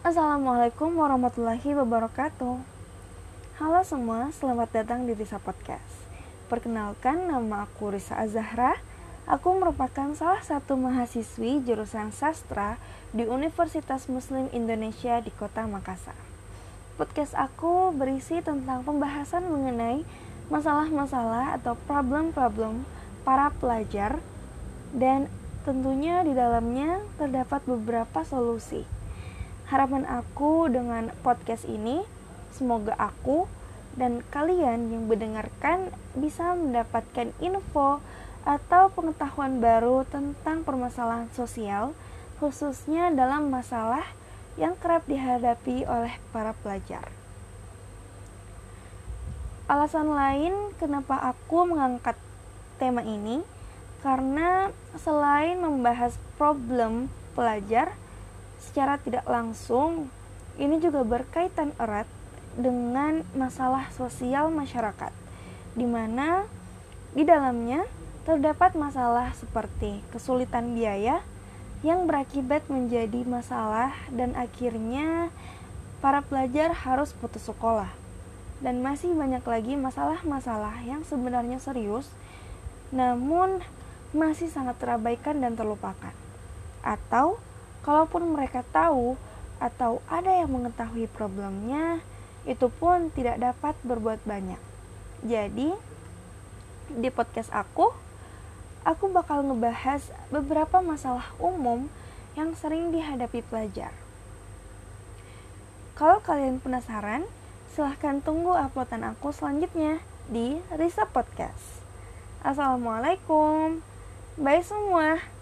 Assalamualaikum warahmatullahi wabarakatuh. Halo semua, selamat datang di Risa Podcast. Perkenalkan, nama aku Risa Azahra. Aku merupakan salah satu mahasiswi jurusan sastra di Universitas Muslim Indonesia di Kota Makassar. Podcast aku berisi tentang pembahasan mengenai masalah-masalah atau problem-problem para pelajar dan tentunya di dalamnya terdapat beberapa solusi Harapan aku dengan podcast ini, semoga aku dan kalian yang mendengarkan bisa mendapatkan info atau pengetahuan baru tentang permasalahan sosial, khususnya dalam masalah yang kerap dihadapi oleh para pelajar. Alasan lain kenapa aku mengangkat tema ini karena selain membahas problem pelajar, secara tidak langsung ini juga berkaitan erat dengan masalah sosial masyarakat, di mana di dalamnya terdapat masalah seperti kesulitan biaya yang berakibat menjadi masalah dan akhirnya para pelajar harus putus sekolah. Dan masih banyak lagi masalah-masalah yang sebenarnya serius namun masih sangat terabaikan dan terlupakan. Atau Kalaupun mereka tahu atau ada yang mengetahui problemnya, itu pun tidak dapat berbuat banyak. Jadi, di podcast aku, aku bakal ngebahas beberapa masalah umum yang sering dihadapi pelajar. Kalau kalian penasaran, silahkan tunggu uploadan aku selanjutnya di Risa Podcast. Assalamualaikum. Bye semua.